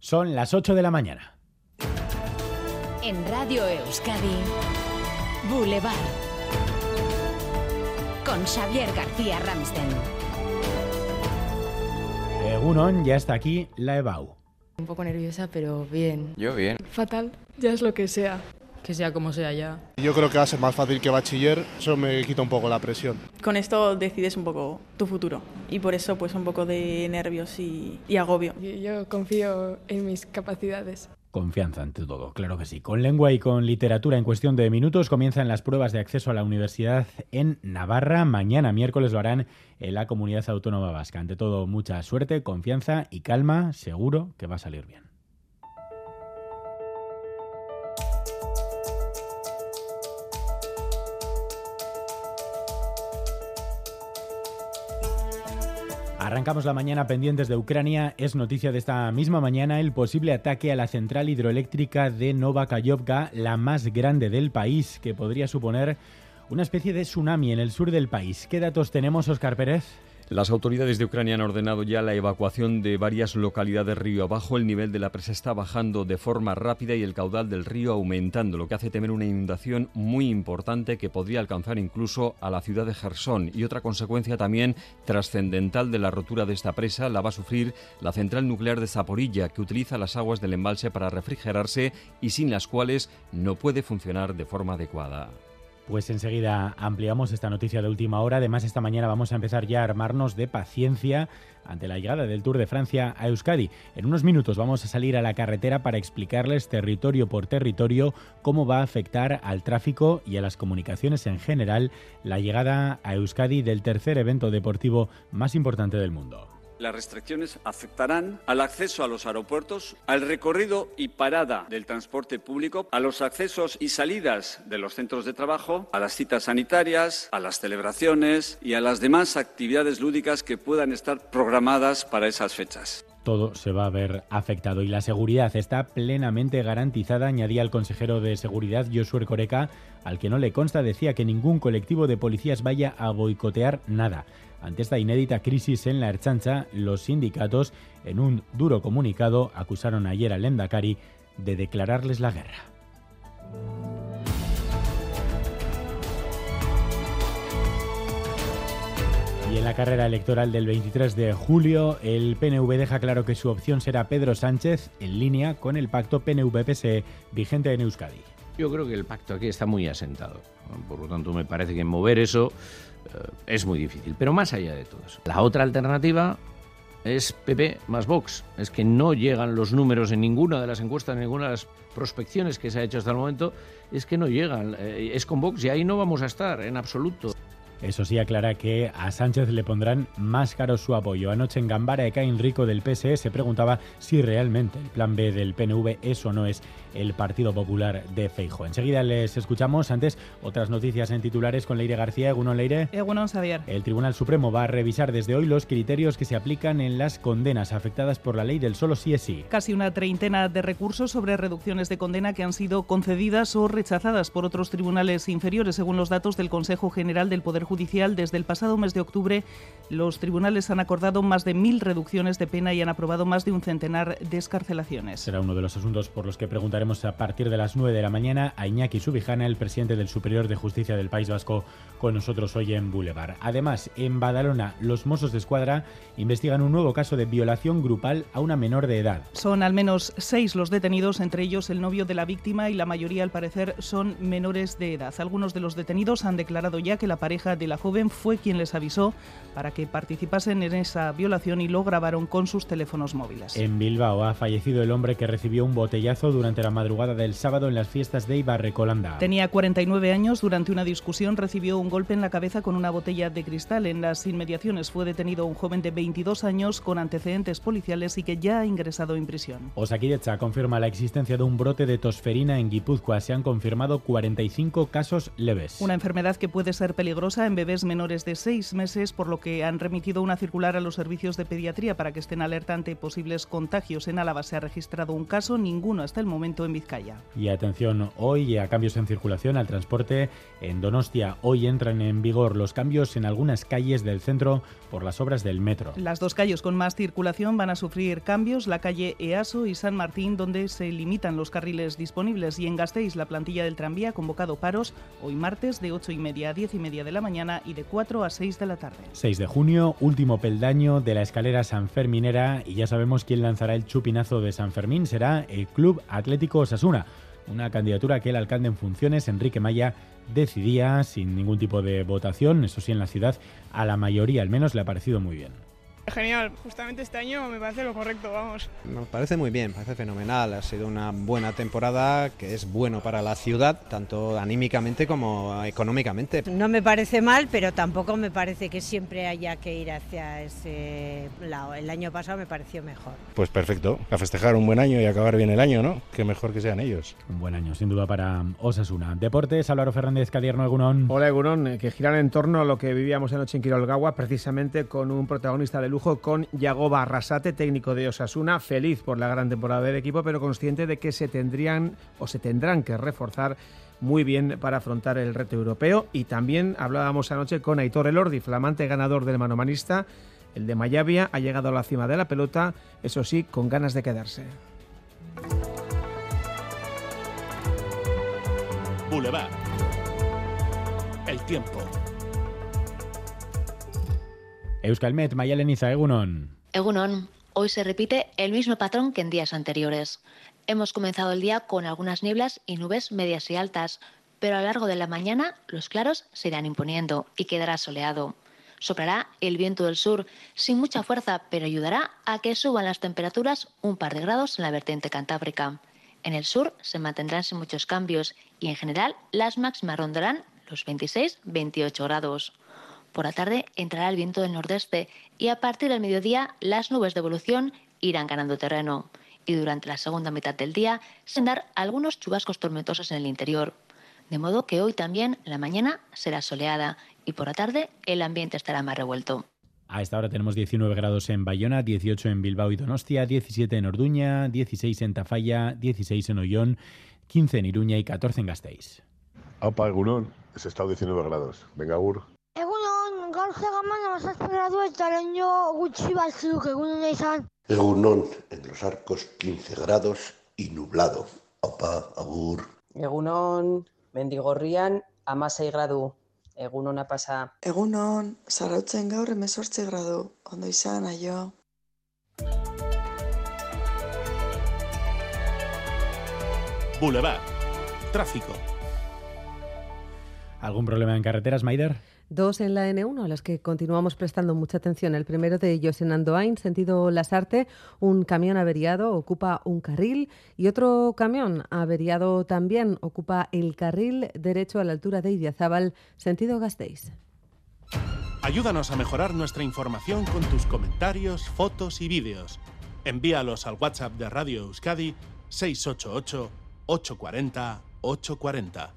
Son las 8 de la mañana. En Radio Euskadi, Boulevard. Con Xavier García Ramsten. Egunon, ya está aquí la EBAU. Un poco nerviosa, pero bien. Yo bien. Fatal, ya es lo que sea. Que sea como sea ya. Yo creo que va a ser más fácil que bachiller, eso me quita un poco la presión. Con esto decides un poco tu futuro y por eso pues un poco de nervios y, y agobio. Y Yo confío en mis capacidades. Confianza ante todo, claro que sí. Con lengua y con literatura en cuestión de minutos comienzan las pruebas de acceso a la universidad en Navarra. Mañana miércoles lo harán en la comunidad autónoma vasca. Ante todo, mucha suerte, confianza y calma. Seguro que va a salir bien. Arrancamos la mañana pendientes de Ucrania. Es noticia de esta misma mañana el posible ataque a la central hidroeléctrica de Novakayovka, la más grande del país, que podría suponer una especie de tsunami en el sur del país. ¿Qué datos tenemos, Oscar Pérez? Las autoridades de Ucrania han ordenado ya la evacuación de varias localidades río abajo. El nivel de la presa está bajando de forma rápida y el caudal del río aumentando, lo que hace temer una inundación muy importante que podría alcanzar incluso a la ciudad de Gerson. Y otra consecuencia también trascendental de la rotura de esta presa la va a sufrir la central nuclear de Zaporilla, que utiliza las aguas del embalse para refrigerarse y sin las cuales no puede funcionar de forma adecuada. Pues enseguida ampliamos esta noticia de última hora. Además, esta mañana vamos a empezar ya a armarnos de paciencia ante la llegada del Tour de Francia a Euskadi. En unos minutos vamos a salir a la carretera para explicarles territorio por territorio cómo va a afectar al tráfico y a las comunicaciones en general la llegada a Euskadi del tercer evento deportivo más importante del mundo. Las restricciones afectarán al acceso a los aeropuertos, al recorrido y parada del transporte público, a los accesos y salidas de los centros de trabajo, a las citas sanitarias, a las celebraciones y a las demás actividades lúdicas que puedan estar programadas para esas fechas todo se va a ver afectado y la seguridad está plenamente garantizada, añadía el consejero de Seguridad Josué Coreca, al que no le consta decía que ningún colectivo de policías vaya a boicotear nada. Ante esta inédita crisis en la Erchancha, los sindicatos, en un duro comunicado, acusaron ayer al Endacari de declararles la guerra. En la carrera electoral del 23 de julio, el PNV deja claro que su opción será Pedro Sánchez en línea con el pacto PNV-PSE vigente en Euskadi. Yo creo que el pacto aquí está muy asentado. Por lo tanto, me parece que mover eso eh, es muy difícil. Pero más allá de todo la otra alternativa es PP más Vox. Es que no llegan los números en ninguna de las encuestas, en ninguna de las prospecciones que se ha hecho hasta el momento. Es que no llegan. Eh, Es con Vox y ahí no vamos a estar en absoluto. Eso sí, aclara que a Sánchez le pondrán más caro su apoyo. Anoche en Gambara, Ekain Rico del PSE se preguntaba si realmente el plan B del PNV es o no es el Partido Popular de Feijo. Enseguida les escuchamos. Antes, otras noticias en titulares con Leire García. Egunon Leire. Egunon Xavier. El Tribunal Supremo va a revisar desde hoy los criterios que se aplican en las condenas afectadas por la ley del solo sí es sí. Casi una treintena de recursos sobre reducciones de condena que han sido concedidas o rechazadas por otros tribunales inferiores, según los datos del Consejo General del Poder Judicial. Desde el pasado mes de octubre, los tribunales han acordado más de mil reducciones de pena y han aprobado más de un centenar de escarcelaciones. Será uno de los asuntos por los que preguntaremos a partir de las 9 de la mañana a Iñaki Subijana, el presidente del Superior de Justicia del País Vasco, con nosotros hoy en Boulevard. Además, en Badalona, los Mossos de Escuadra investigan un nuevo caso de violación grupal a una menor de edad. Son al menos seis los detenidos, entre ellos el novio de la víctima y la mayoría, al parecer, son menores de edad. Algunos de los detenidos han declarado ya que la pareja de la joven fue quien les avisó para que participasen en esa violación y lo grabaron con sus teléfonos móviles. En Bilbao ha fallecido el hombre que recibió un botellazo durante la madrugada del sábado en las fiestas de Ibarrecolanda. Tenía 49 años, durante una discusión recibió un golpe en la cabeza con una botella de cristal. En las inmediaciones fue detenido un joven de 22 años con antecedentes policiales y que ya ha ingresado en prisión. Osakidecha confirma la existencia de un brote de tosferina en Guipúzcoa. Se han confirmado 45 casos leves. Una enfermedad que puede ser peligrosa en bebés menores de seis meses, por lo que han remitido una circular a los servicios de pediatría para que estén alerta ante posibles contagios. En Álava se ha registrado un caso, ninguno hasta el momento en Vizcaya. Y atención, hoy a cambios en circulación al transporte. En Donostia hoy entran en vigor los cambios en algunas calles del centro por las obras del metro. Las dos calles con más circulación van a sufrir cambios, la calle EASO y San Martín, donde se limitan los carriles disponibles, y en Gasteiz la plantilla del tranvía ha convocado paros hoy martes de 8 y media a 10 y media de la mañana y de 4 a 6 de la tarde. 6 de junio, último peldaño de la escalera San Ferminera y ya sabemos quién lanzará el chupinazo de San Fermín, será el Club Atlético Osasuna, una candidatura que el alcalde en funciones, Enrique Maya, decidía sin ningún tipo de votación, eso sí en la ciudad, a la mayoría al menos le ha parecido muy bien. Genial, justamente este año me parece lo correcto, vamos. Me parece muy bien, parece fenomenal. Ha sido una buena temporada que es bueno para la ciudad, tanto anímicamente como económicamente. No me parece mal, pero tampoco me parece que siempre haya que ir hacia ese lado. El año pasado me pareció mejor. Pues perfecto, a festejar un buen año y acabar bien el año, ¿no? Que mejor que sean ellos. Un buen año, sin duda, para Osasuna. Deportes, Álvaro Fernández Cadierno, Egunon. Hola, Egunon, eh, que giran en torno a lo que vivíamos anoche en Quirolgagua, precisamente con un protagonista de lujo con Yagoba Arrasate, técnico de Osasuna, feliz por la gran temporada del equipo, pero consciente de que se tendrían o se tendrán que reforzar muy bien para afrontar el reto europeo. Y también hablábamos anoche con Aitor Elordi, flamante ganador del manomanista. El de Mayavia ha llegado a la cima de la pelota, eso sí, con ganas de quedarse. Boulevard. El tiempo. Euskalmet, Mayalen Egunon. Egunon, hoy se repite el mismo patrón que en días anteriores. Hemos comenzado el día con algunas nieblas y nubes medias y altas, pero a lo largo de la mañana los claros se irán imponiendo y quedará soleado. Soplará el viento del sur sin mucha fuerza, pero ayudará a que suban las temperaturas un par de grados en la vertiente cantábrica. En el sur se mantendrán sin muchos cambios y en general las máximas rondarán los 26-28 grados. Por la tarde entrará el viento del nordeste y a partir del mediodía las nubes de evolución irán ganando terreno. Y durante la segunda mitad del día se dar algunos chubascos tormentosos en el interior. De modo que hoy también la mañana será soleada y por la tarde el ambiente estará más revuelto. A esta hora tenemos 19 grados en Bayona, 18 en Bilbao y Donostia, 17 en Orduña, 16 en Tafalla, 16 en Ollón, 15 en Iruña y 14 en Gasteiz. Aupa, Egunon, es estado 19 grados. Venga, Ur. Gradu eta leño gutxi batzuk egunon izan. Egunon, en los arcos 15 grados y nublado. Aupa, agur. Egunon, mendigorrian amasei gradu. Egunona pasa. Egunon, zarautzen gaur emezortzi gradu. Ondo izan, aio. Boulevard. Tráfico. ¿Algún problema en carreteras, Maider? Dos en la N1 a las que continuamos prestando mucha atención. El primero de ellos en Andoain, sentido Lasarte, un camión averiado ocupa un carril y otro camión averiado también ocupa el carril derecho a la altura de Idiazábal, sentido Gasteiz. Ayúdanos a mejorar nuestra información con tus comentarios, fotos y vídeos. Envíalos al WhatsApp de Radio Euskadi 688 840 840.